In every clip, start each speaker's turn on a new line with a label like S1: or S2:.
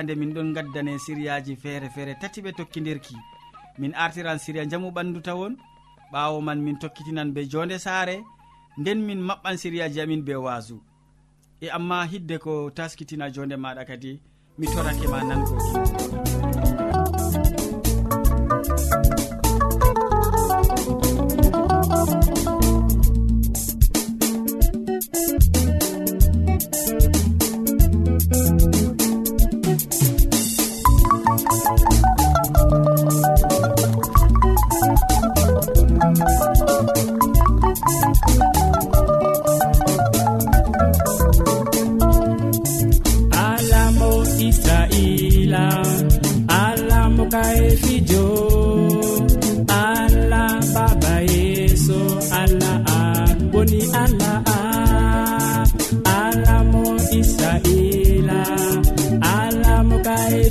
S1: hitande min ɗon gaddane siriyaji feere feere tati ɓe tokkidirki min artiran siriya jamu ɓandu tawon ɓawo man min tokkitinan be jonde saare nden min maɓɓan siriyaji amin be wasu e amma hidde ko taskitina jonde maɗa kadi mi torake ma nango.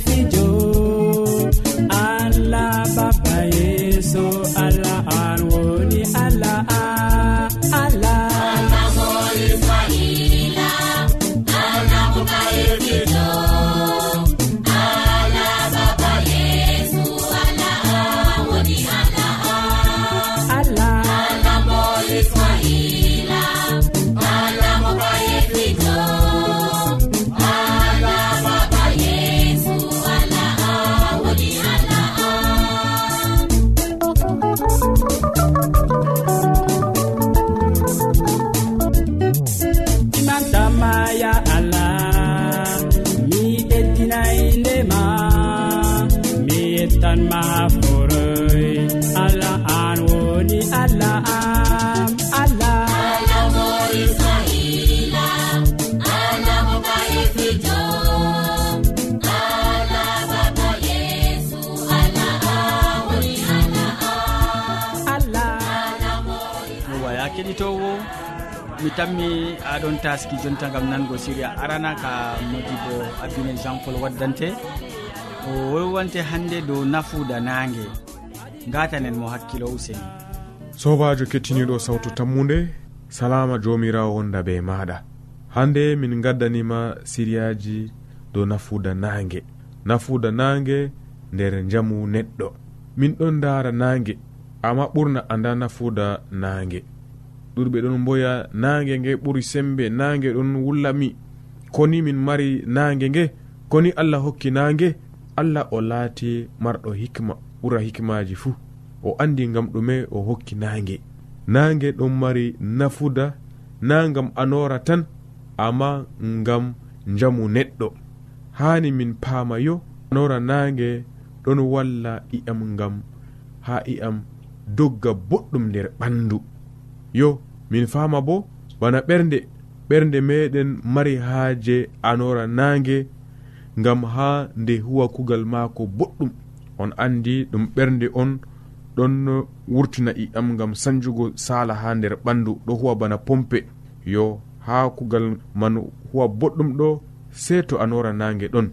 S1: fijo. Allah baba yeso mi tammi aɗon taski jonta gam nango séria arana ka modibo abine jean pol waddante. O wolwante hande dow nafuda nangue gatanen mo hakkilo useni
S2: sobajo kettiniɗo sawtu tammude salama jomirawo wonda be maɗa hande min gaddanima siriyaji dow nafuda nangue nafuda nangue nder jamu neɗɗo. Min ɗon dara nangue amma ɓurna anda nafuda nangue ɗurɓe ɗon mboya nangue nge ɓuuri sembe nangue ɗon wullami. Koni min mari nangue nge koni allah hokki nangue allah o laati marɗo hikma ɓura hikmaji fuu. O andi gam ɗume o hokki nangue nangue ɗon mari nafuda na gam anora tan amma gam jamu neɗɗo. Hani min paama yo anora nangue ɗon walla i'am gam ha i'am dogga boɗɗum nder ɓandu yo min fama bo bana ɓernde ɓernde meɗen mari haaje anora nange ngam ha nde huwa kugal maako boɗɗum. On andi ɗum ɓernde on ɗon wurtina i'am ngam sanjugo sala ha nder ɓandu ɗo huwa bana pompe. Yo ha kugal man huwa boɗɗum ɗo sei to anora nange ɗon.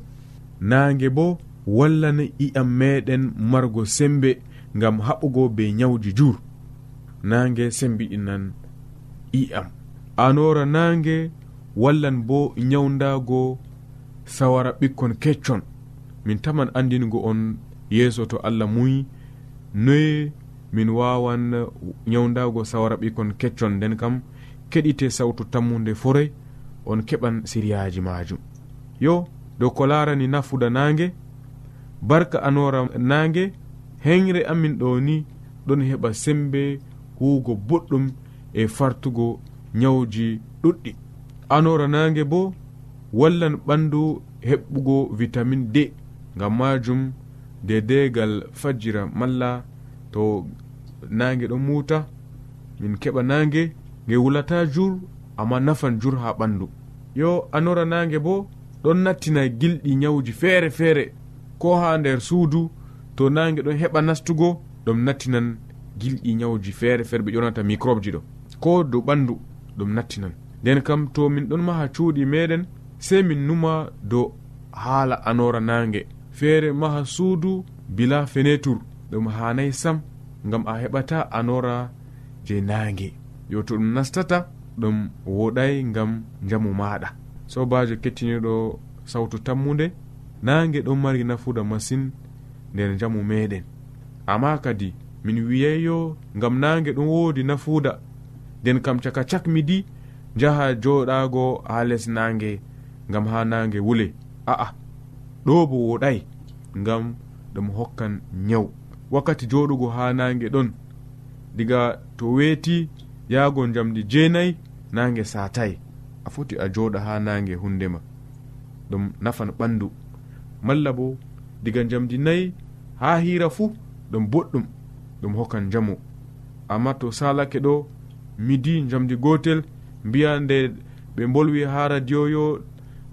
S2: Nange bo wallan i'am meɗen margo sembe ngam haɓugo be nyawji jur nangue sembiɗinan i'am anora nangue wallan bo nyawdago sawara ɓikkon keccon. Min taman andingo on yeeso to allah muyi noye min wawan nyawdago sawara ɓikkon keccon. Nden kam keɗite sawtu tammude forey on keɓan siriyaji majum yo dow ko larani nafuda nangue barka anora nangue henre amin ɗo ni ɗon heɓa sembe huugo boɗɗum e fartugo nyawji ɗuɗɗi. Anora nange bo wallan ɓandu heɓɓugo vitamin d ngam majum dedegal fajjira malla. To nange ɗo muta min keɓa nange nge wulata jur amma nafan jur ha ɓandu. Yo anora nange bo ɗon nattina gilɗi nyawuji feere feere ko ha nder suudu to nange ɗon heɓa nastugo ɗum nattinan gilɗi ñawji feere feere ɓe ƴonata microbe ji ɗo. Ko dow ɓandu ɗum nattinan nden kam to min ɗon maha cuuɗi meɗen sey min numa dow haala anora nangue feere maha suudu bila fenetur ɗum hanayi sam ngam a heɓata anora je nangue yo to ɗum nastata ɗum woɗay ngam jamu maɗa sobajo kettiniɗo sawtu tammude nangue ɗon mari nafuda masine nder jamu meɗen. Amma kadi min wiyayyo gam nangue ɗum wodi nafuda nden kam caka cak midi jaha joɗago ha les nangue gam ha nangue wule. A'a ɗo bo woɗay gam ɗum hokkan nyaw wakkati joɗugo ha nangue ɗon diga to weeti yahgo jamdi jeenayi nangue satay a foti a joɗa ha nangue hundema ɗum nafan ɓandu malla bo diga jamdi nayi ha hira fuu ɗum boɗɗum. ɗum hokkan jamu amma to salake ɗo midi jamdi gotel mbiya nde ɓe bolwi ha radio yo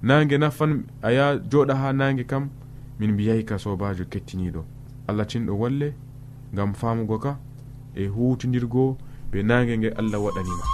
S2: nange nafan aya joɗa ha nange kam min mbiyayi ka sobajo kettiniɗo. Allah cinɗo walle gam famugo ka e hutidirgo ɓe nange nge allah waɗanima.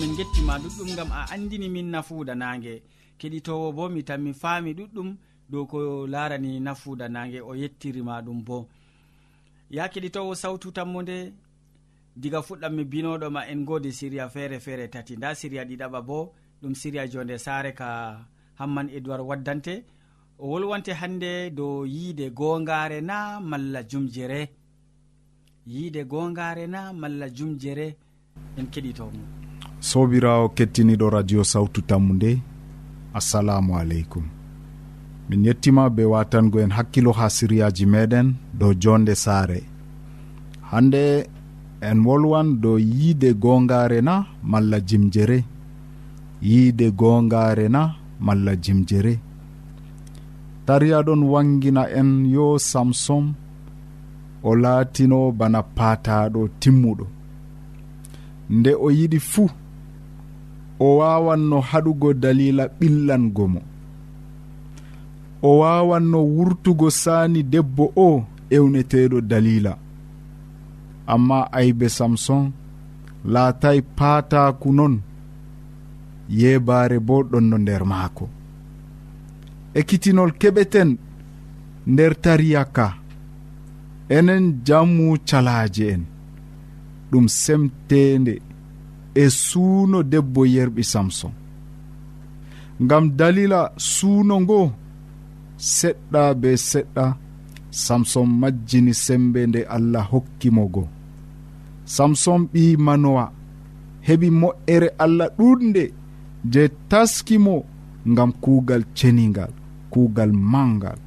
S1: min gettima ɗuɗɗum gam a andini min nafuuda nangue keɗitowo bo mi tan mi faami ɗuɗɗum dow ko larani nafuuda nangue o yettirima ɗum bo. Ya keɗitowo sawtu tammode diga fuɗɗam mi binoɗoma en godi siriya feere feere tati. Nda siriya ɗiɗaɓa bo ɗum siriya jonde saare ka hamman edoird waddante. O wolwante hande dow yiide gongare na malla jumjere. Yiide gongare na malla jumjere en keɗitomo
S3: sobirawo kettiniɗo radio sawtu tammu nde assalamu aleykum. Min yettima be watango en hakkilo ha siriyaji meɗen dow jonde saare. Hande en wolwan dow yiide gongare na malla jimjere. Yiide gongare na malla jimjere. Tariya ɗon wangina en yo samsom o laatino bana paataɗo timmuɗo. Nde o yiɗi fuu o wawanno haɗugo dalila ɓillango mo. O wawanno wurtugo saani debbo o ewneteɗo dalila. Amma aybe samson laatay paataku non yeebaare bo ɗonno nder maako. Ekkitinol keɓeten nder tariyaka enen jammu calaaje en ɗum semtende e suuno debbo yerɓi samson. Ngam dalila suuno ngo seɗɗa be seɗɗa samson majjini sembe nde allah hokkimo go samson ɓi manowa heɓi moƴƴere allah ɗuɗde je taskimo ngam kuugal ceningal kuugal mangal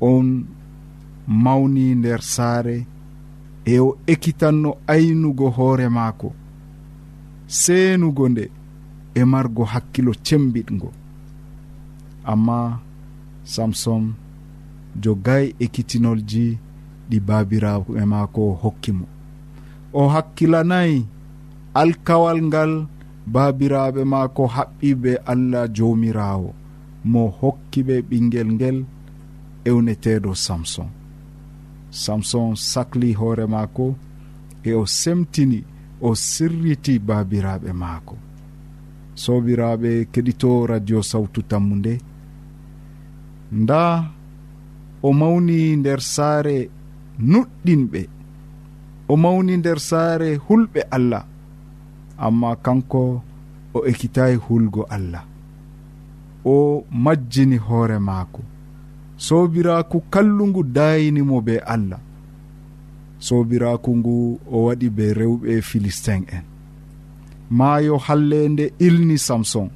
S3: on mawni nder saare e o ekkitanno aynugo hoore maako seenugo nde e margo hakkilo cembiɗgo. Amma samson jogay ekkitinolji ɗi babirawo e maako hokki mo. O hakkilanayi alkawal ngal babiraɓe maako haɓɓi be allah jomirawo mo hokki ɓe ɓinguel ngel ewneteɗo samson. samson sahli hoore maako e o semtini o sirriti baabiraaɓe maako. Sobiraaɓe keɗito radio sawtu tammu nde nda o mawni nder saare nuɗɗinɓe o mawni nder saare hulɓe allah amma kanko o ekkitayi hulgo allah. O majjini hoore maako. sobiraku kallugu dayinimo be allah. Sobiraku ngu o waɗi be rewɓe philistin en. Maayo hallende ilni samson.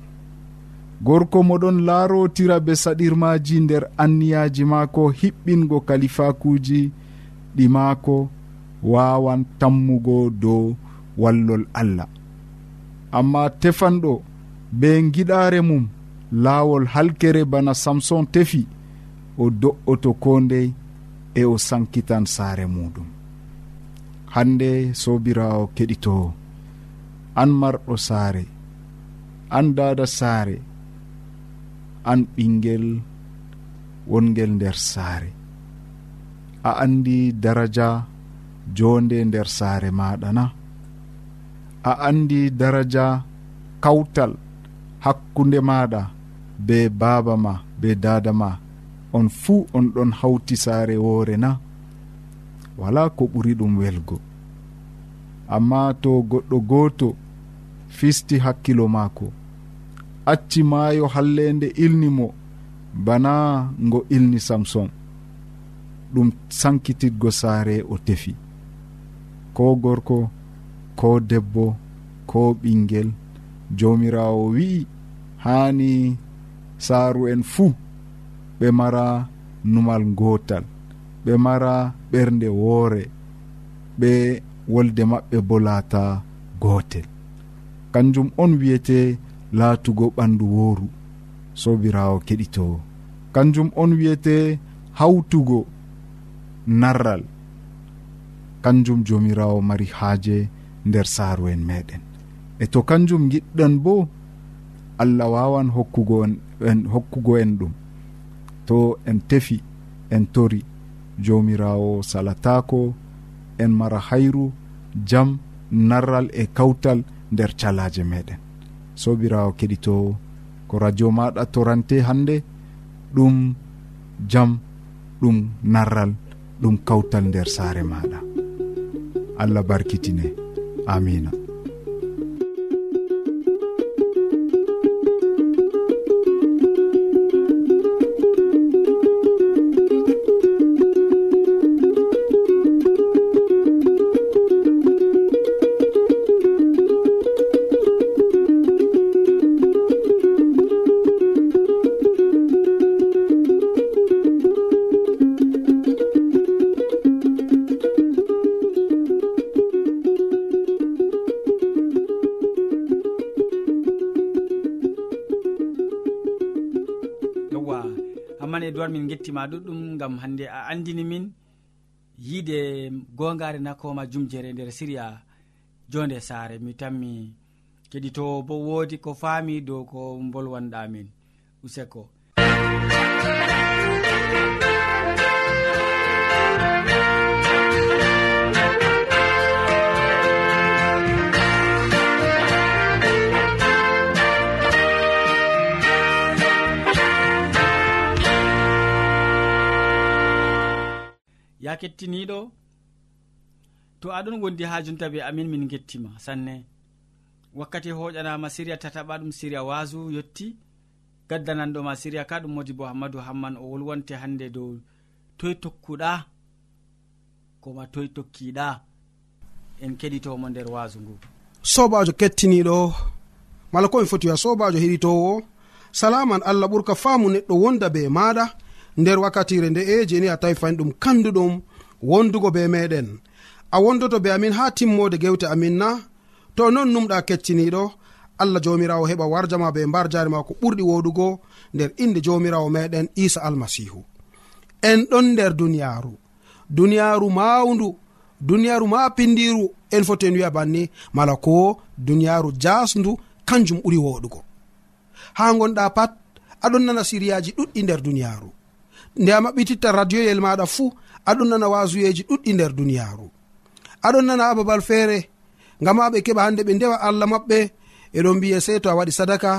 S3: Gorko moɗon laarotira be saɗirmaji nder anniyaji maako hiɓɓingo kalifakuji ɗi maako wawan tammugo dow wallol allah. Amma tefanɗo be giɗare mum laawol halkere bana samson tefi. o do'oto ko ndey e o sankitan saare muɗum. Hande sobirawo keɗitowo an marɗo saare an dada saare an ɓinguel wongel nder saare. A andi daraja jonde nder saare maɗa na. A andi daraja kawtal hakkunde maɗa be baba ma be dada ma. on fuu on ɗon hawti saare woore na. Wala ko ɓuri ɗum welgo. Amma to goɗɗo gooto fisti hakkilo maako. Acci maayo hallende ilni mo bana ngo ilni samson. Ɗum sankititgo saare o tefi. Ko gorko ko debbo ko ɓingel jomirawo wi'i haani saaru en fuu ɓe mara numal gotal ɓe mara ɓernde woore ɓe wolde maɓɓe bo laata gotel. Kanjum on wiyete laatugo ɓandu wooru sobirawo keɗitowo kanjum on wiyete hawtugo narral kanjum jomirawo mari haaje nder saaru en meɗen e to kanjum giɗɗon bo allah wawan hokkugo en hokkugo en ɗum. to en tefi en tori. Jomirawo salatako en mara hayru jam narral e kawtal nder calaje meɗen. Sobirawo keɗitowo ko radio maɗa torante hande ɗum jam ɗum narral ɗum kawtal nder saare maɗa. Allah barkitine. Amina.
S1: min gettima ɗuɗɗum gam hande a andini min yiide gongare nakoma jumjere nder siriya jonde saare. Mi tanmi keɗitowo bo woodi ko faami dow ko bolwanɗamin useko. ya kettiniɗo to aɗon wondi ha jonta be amin min gettima sanne. Wakkati hoƴanama siriya tataɓa ɗum siriya wasu yetti gaddananɗoma siriya ka ɗum modi bo hammadou hamman o wolwonte hande dow toye tokkuɗa koma toye tokkiɗa en keɗitomo nder wasu ngu.
S4: Sobajo kettiniɗo mala ko en foti wiya sobajo heɗitowo salaman allah ɓurka faamu neɗɗo wonda be maɗa nder wakkatire nde'e jeni a tawi fani ɗum kanduɗum wondugo be meɗen. A wondoto be amin ha timmode gewte amin na to non numɗa kecciniɗo allah jomirawo heɓa warjama be mbar jari ma ko ɓurɗi woɗugo nder inde jomirawo meɗen isa almasihu. En ɗon nder duniyaru duniyaru mawndu duniyaru ma pindiru en foti en wiya banni mala ko duniyaru jasndu kanjum ɓuri woɗugo. Ha gonɗa pat aɗon nana siriyaji ɗuɗɗi nder duniyaru nde a maɓɓititta radioyel maɗa fuu aɗon nana wasuyeji ɗuɗɗi nder duniyaru aɗon nana ha babal feere ngama ɓe keɓa hande ɓe ndewa allah maɓɓe eɗon mbiye sey to a waɗi sadaka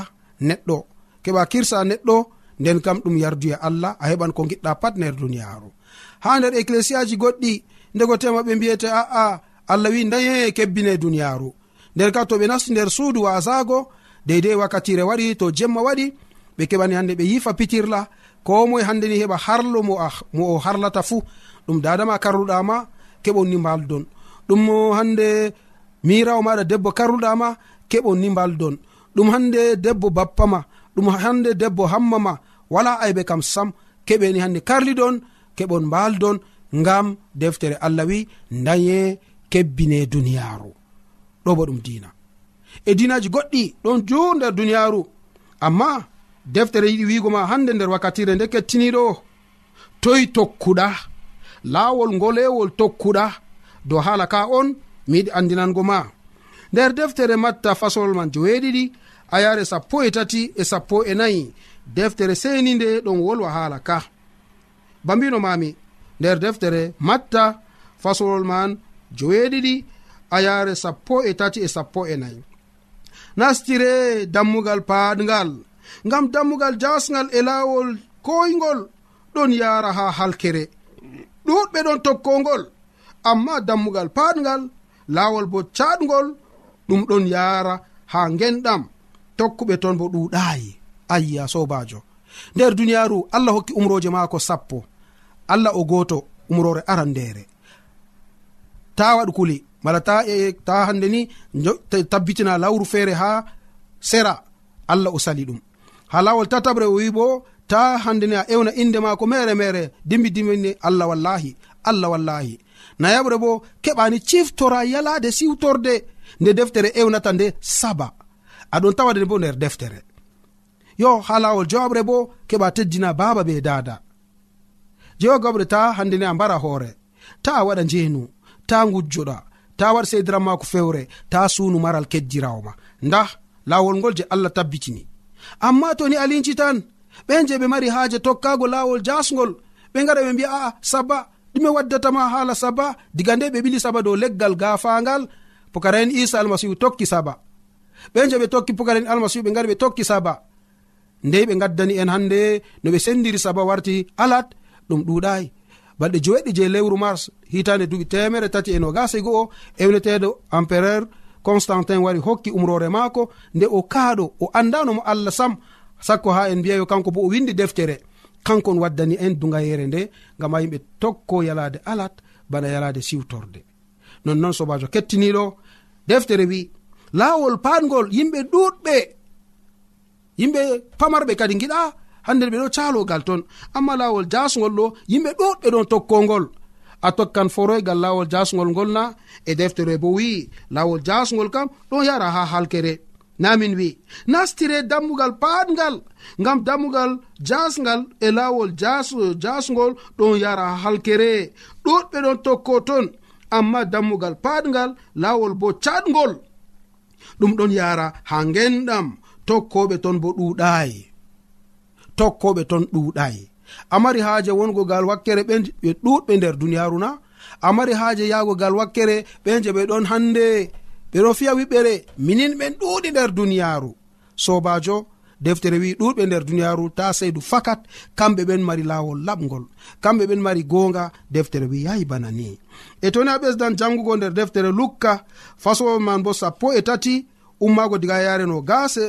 S4: neɗɗo keɓa kirsa neɗɗo nden kam ɗum yarduya e allah a heɓan ko giɗɗa pat nder duniyaru ha nder ecclesiaji goɗɗi ndego tema ɓe mbiyete aa allah wi daye kebbine duniyaru nder ka to ɓe nasti nder suudu wasago deydei wakkatire waɗi to jemma waɗi ɓe keɓani hande ɓe yifa pitirla ko moe hande ni heɓa harlo mo a mo o harlata fuu ɗum dadama karluɗama keɓonni mbaldon. Ɗum hande mirawo maɗa debbo karluɗama keɓonni mbaldon. Ɗum hande debbo bappama ɗum hande debbo hammama wala aybe kam sam keɓeni hande karliɗon keɓon mbaldon ngam deftere allah wi daye kebbine duniyaru ɗo bo ɗum dina e dinaji goɗɗi ɗon jo nder duniyaru amma deftere yiɗi wigoma hande nder wakkatire nde kettiniɗo toyi tokkuɗa laawol ngolewol tokkuɗa dow haala ka on mi yiɗi andinango ma. Nder deftere matta fasolol man joweeɗiɗi a yare sappo e tati e sappo e nayi. Deftere seni nde ɗon wolwa haala ka. Ba mbino mami nder deftere matta fasolol man joweeɗiɗi a yare sappo e tati e sappo e nayi. Nastire dammugal paaɗngal ngam dammugal jasgal e laawol koygol ɗon yara ha halkere. Ɗuɗɓe ɗon tokkongol amma dammugal paɗgal laawol bo caɗgol ɗum ɗon yara ha genɗam tokkuɓe ton bo ɗuɗayi ayya sobajo nder duniyaru allah hokki umroje maako sappo. Allah o goto umrore aran ndere ta waɗu kuli. Mala ta e ta hande ni tabbitina lawru feere ha sera. Allah o sali ɗum. ha lawol tatabre o wi bo ta handeni a ewna inde maako mere mere dimbi dimbini allah wallahi allah wallahi. Nayaɓre bo keɓani ciftora yalade siwtorde nde deftere ewnata nde saba. Aɗon tawade bo nder deftere. Yo ha lawol jowaɓre bo keɓa teddina baba be dada jewogaɓre ta handeni a mbara hoore. Ta a waɗa njeenu ta gujjoɗa ta waɗa seydiran maako fewre ta sunu maral keddirawoma nda lawol ngol je allah tabbitini. amma to ni alinci tan ɓen je ɓe mari haaje tokkago laawol jasgol ɓe gara ɓe mbi'a aa saba ɗume waddatama haala saba diga nde ɓe ɓili saba dow leggal gafangal pukara'en isa almasihu tokki saba ɓen je ɓe tokki pukara'en almasihu ɓe gari ɓe tokki saba ndey ɓe gaddani en hande no ɓe sendiri saba warti alat ɗum ɗuɗayi balɗe joweɗɗi je lewru mars hitande duɓi temere tati e nogasa go'o ewneteɗo empereur constantin wari hokki umrore maako nde o kaaɗo o andanomo allah sam sakko ha en mbiyayo kanko bo o windi deftere. Kankon waddani en dugayere nde gam ha yimɓe tokko yalade alat bana yalade siwtorde. Nonnoon sobajo kettiniɗo deftere wi laawol patgol yimɓe ɗuɗɓe yimɓe pamarɓe kadi giɗa hande ɓe ɗo calogal ton amma laawol jasgol ɗo yimɓe ɗuɗɓe ɗon tokkongol a tokkan foroygal laawol jasgol ngol na e deftere bo wi'i laawol jasgol kam ɗon yara ha halkere. Namin wi nastire dammugal paatngal ngam dammugal jasgal e laawol jasgol ɗon yara ha halkere. Ɗuɗɓe ɗon tokko ton amma dammugal paatngal laawol bo catgol ɗum ɗon yara ha genɗam tokkoɓe ton bo ɗuɗayi tokkoɓe ton ɗuɗayi amari haaje wongo gal wakkere ɓe ɗuɗɓe nder duniyaru na. Amari haaje yahgo gal wakkere ɓe je ɓe ɗon hannde. Ɓeɗo fiya wiɓɓere minin ɓen ɗuuɗi nder duniyaru sobajo deftere wi ɗuɗɓe nder duniyaru ta seydu fakat kamɓe ɓen mari laawol laɓgol kamɓe ɓen mari gonga deftere wi yahi bana ni. E toni a ɓesdan jangugo nder deftere lukka fasowo man bo sappo e tati ummaago diga yareno gase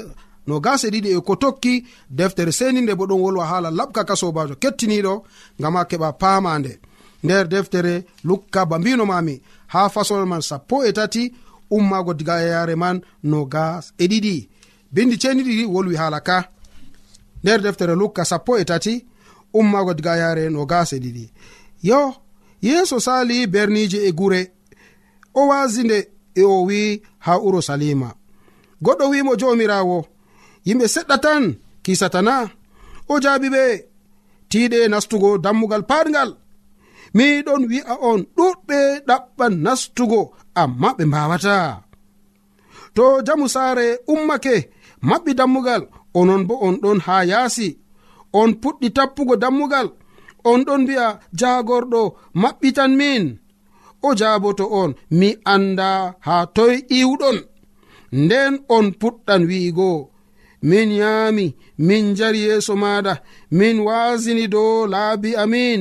S4: no gase ɗiɗi e ko tokki deftere seni nde bo ɗon wolwa haala laɓka ka sobajo kettiniɗo gam ha keɓa paama nde nder deftere lukka ba mbino mami ha fasol man sappo e tati ummago diga e yare man no gas e ɗiɗi. Bindi ceniɗiɗi wolwi haala ka. Nder deftere lukka sappo e tati ummago diga yare no gas e ɗiɗi. Yo yeeso sali bernije e gure o wasinde e o wi ha urusalima goɗɗo wimo jomirawo yimɓe seɗɗa tan kisatana o jaabi ɓe tiiɗe nastugo dammugal paargal. Miɗon wi'a on ɗuɗɓe ɗaɓɓan nastugo amma ɓe mbawata to jamu saare ummake maɓɓi dammugal onon bo on ɗon haa yaasi. On puɗɗi tappugo dammugal on ɗon mbi'a jaagorɗo maɓɓitan min. O jaaboto on mi annda haa toy iwɗon nden on puɗɗan wi'igo. min yaami min jari yeeso maɗa min wasini dow laabi amin.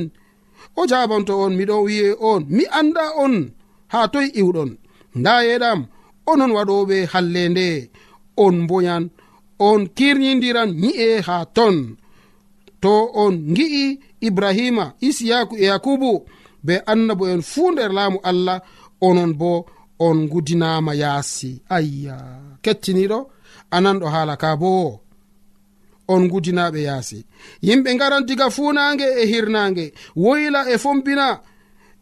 S4: O jabanto on miɗon wi'e on mi anda on ha toye iwɗon. Nda yeɗam onon waɗoɓe halle nde. On boyan on kirnidiran yi'e ha ton. To on gi'i ibrahima isiyaku e yakubu be annabo en fuu nder laamu allah onon bo on gudinama yaasi. Ayya kettiniɗo ananɗo haala ka bo. On gudinaɓe yaasi. Yimɓe garan diga funange e hirnange woyla e fombina.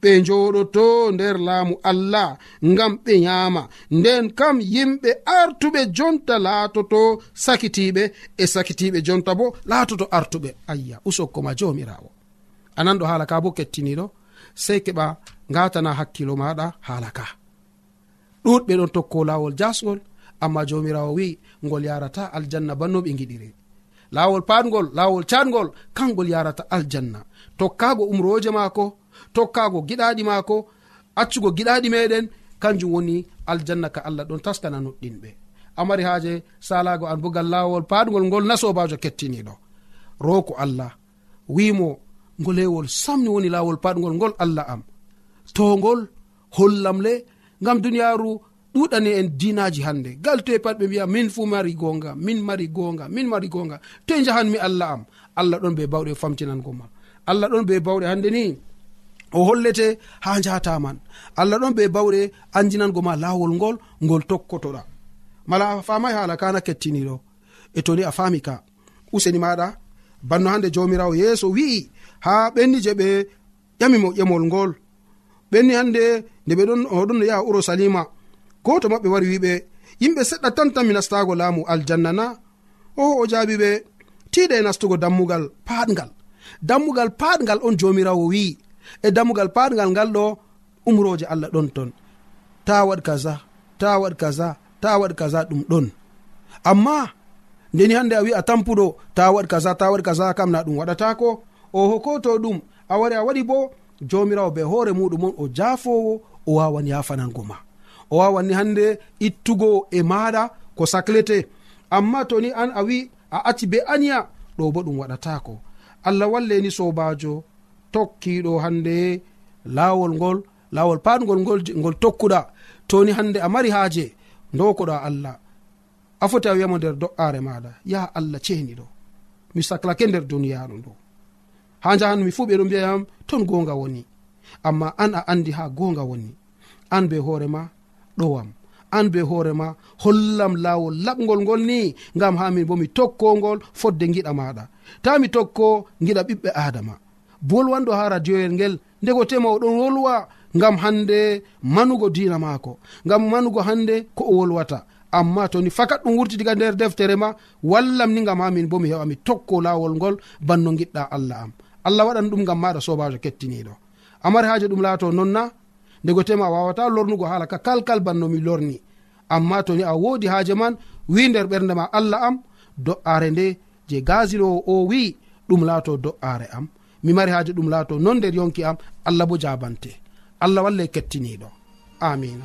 S4: Ɓe joɗoto nder laamu allah ngam ɓe nyama nden kam yimɓe artuɓe jonta laatoto sakitiɓe e sakitiɓe jonta bo laatoto artuɓe. Ayya usokkoma jomirawo ananɗo haala ka bo kettiniɗo sei keɓa gatana hakkilo maɗa haala ka. Ɗuɗɓe ɗon tokko lawol jasgol amma jomirawo wi ngol yarata aljanna banno ɓe giɗiri lawol patgol lawol catgol kangol yarata aljanna. Tokkago umroje maako tokkago giɗaɗi maako accugo giɗaɗi meɗen kanjum woni aljanna ka allah ɗon taskana nuɗɗinɓe amari haaje salago an bogal lawol patgol ngol nasobajo kettiniɗo roko allah wimo ngolewol samni woni lawol patgol ngol allah am. To ngol hollam ngam duniyaru ɗuɗani en dinaji hande. Gal toye pat ɓe mbiya min fu mari gonga min mari gonga min mari gonga. Toye jahanmi allah am allah ɗon be bawɗe famtinango ma. Allah ɗon be bawɗe hande ni o hollete ha jataman allah ɗon be bawɗe andinango ma lawol ngol ngol tokkotoɗa. Mala a famai hala kana kettiniɗo. E toni a fami ka. Useni maɗa banno hande jomirawo yeeso wi'i ha ɓenni je ɓe ƴamimo ƴemol ngol. Ɓenni hande nde ɓe ɗon oɗon no yaha urusalima goto maɓɓe wari wiɓe yimɓe seɗɗa tan tan mi nastago laamu aljanna na. O o jaabi ɓe tiiɗa e nastugo dammugal paaɗgal dammugal paaɗgal on jomirawo wi'i. E dammugal paaɗgal ngal ɗo umroje allah ɗon ton. Ta waɗ kaza ta waɗ kaza ta waɗ kaza ɗum ɗon. Amma ndeni hande a wi a tampuɗo ta waɗ kaza ta waɗ kaza kam na ɗum waɗatako oho ko to ɗum a wari a waɗi bo jomirawo be hoore muɗum on o jafowo o wawan yafanango ma. o wawanni hande ittugo e maɗa ko saclete amma toni an a wi a acci be aniya ɗo bo ɗum waɗatako allah walleni sobajo tokkiɗo hande lawol ngol lawol patgol ngol ngol tokkuɗa. Toni hande a mari haaje dokoɗa allah. A foti a wiyamo nder do'are maɗa yaha allah ceniɗo mi saklake nder duniyaru ndu. Ha jahanmi fu ɓeɗo mbiyayam ton gonga woni. Amma an a andi ha gonga woni. An be hoorema ɗowam. An be hoorema hollam laawol laɓgol ngol ni ngam ha min bo mi tokkongol fodde giɗa maɗa ta mi tokko giɗa ɓiɓɓe adama bolwanɗo ha radioyel ngel ndego tema oɗon wolwa ngam hande manugo dina maako ngam manugo hande ko o wolwata. Amma toni fakat ɗum wurti diga nder deftere ma wallam ni ngam ha min bo mi heɓa mi tokko laawol ngol banno giɗɗa allah am. Allah waɗan ɗum ngam maɗa sobajo kettiniɗo amari haji ɗum laato nonna ndego tema a wawata lornugo haala ka kalkal bannomi lorni. Amma toni a wodi haaje man wi nder ɓernde ma allah am do'are nde je gasilowo o wi ɗum laato do'are am. Mi mari haaje ɗum laato non nder yonki am allah bo jabante allah walla kettiniɗo amina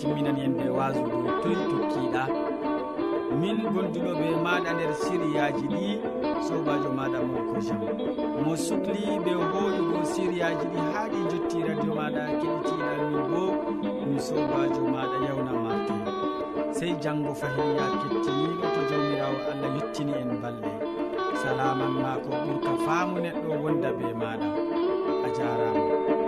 S1: timminani en ɓe wasu ndu toyi tokkiɗa. Min gonduɗoɓe maɗa nder siriyaji ɗi sobajo maɗa molko jam mo sukli ɓe hoƴugo siriyaji ɗi haa ɗi jotti radio maɗa keɗitiɗal min bo ɗum sobajo maɗa yawna mardi sey janggo fahiya kettiniɗo to jawmirawo allah yettini en balɗe salaman ma ko ɓurka faamu neɗɗo wonda be maɗa a jarama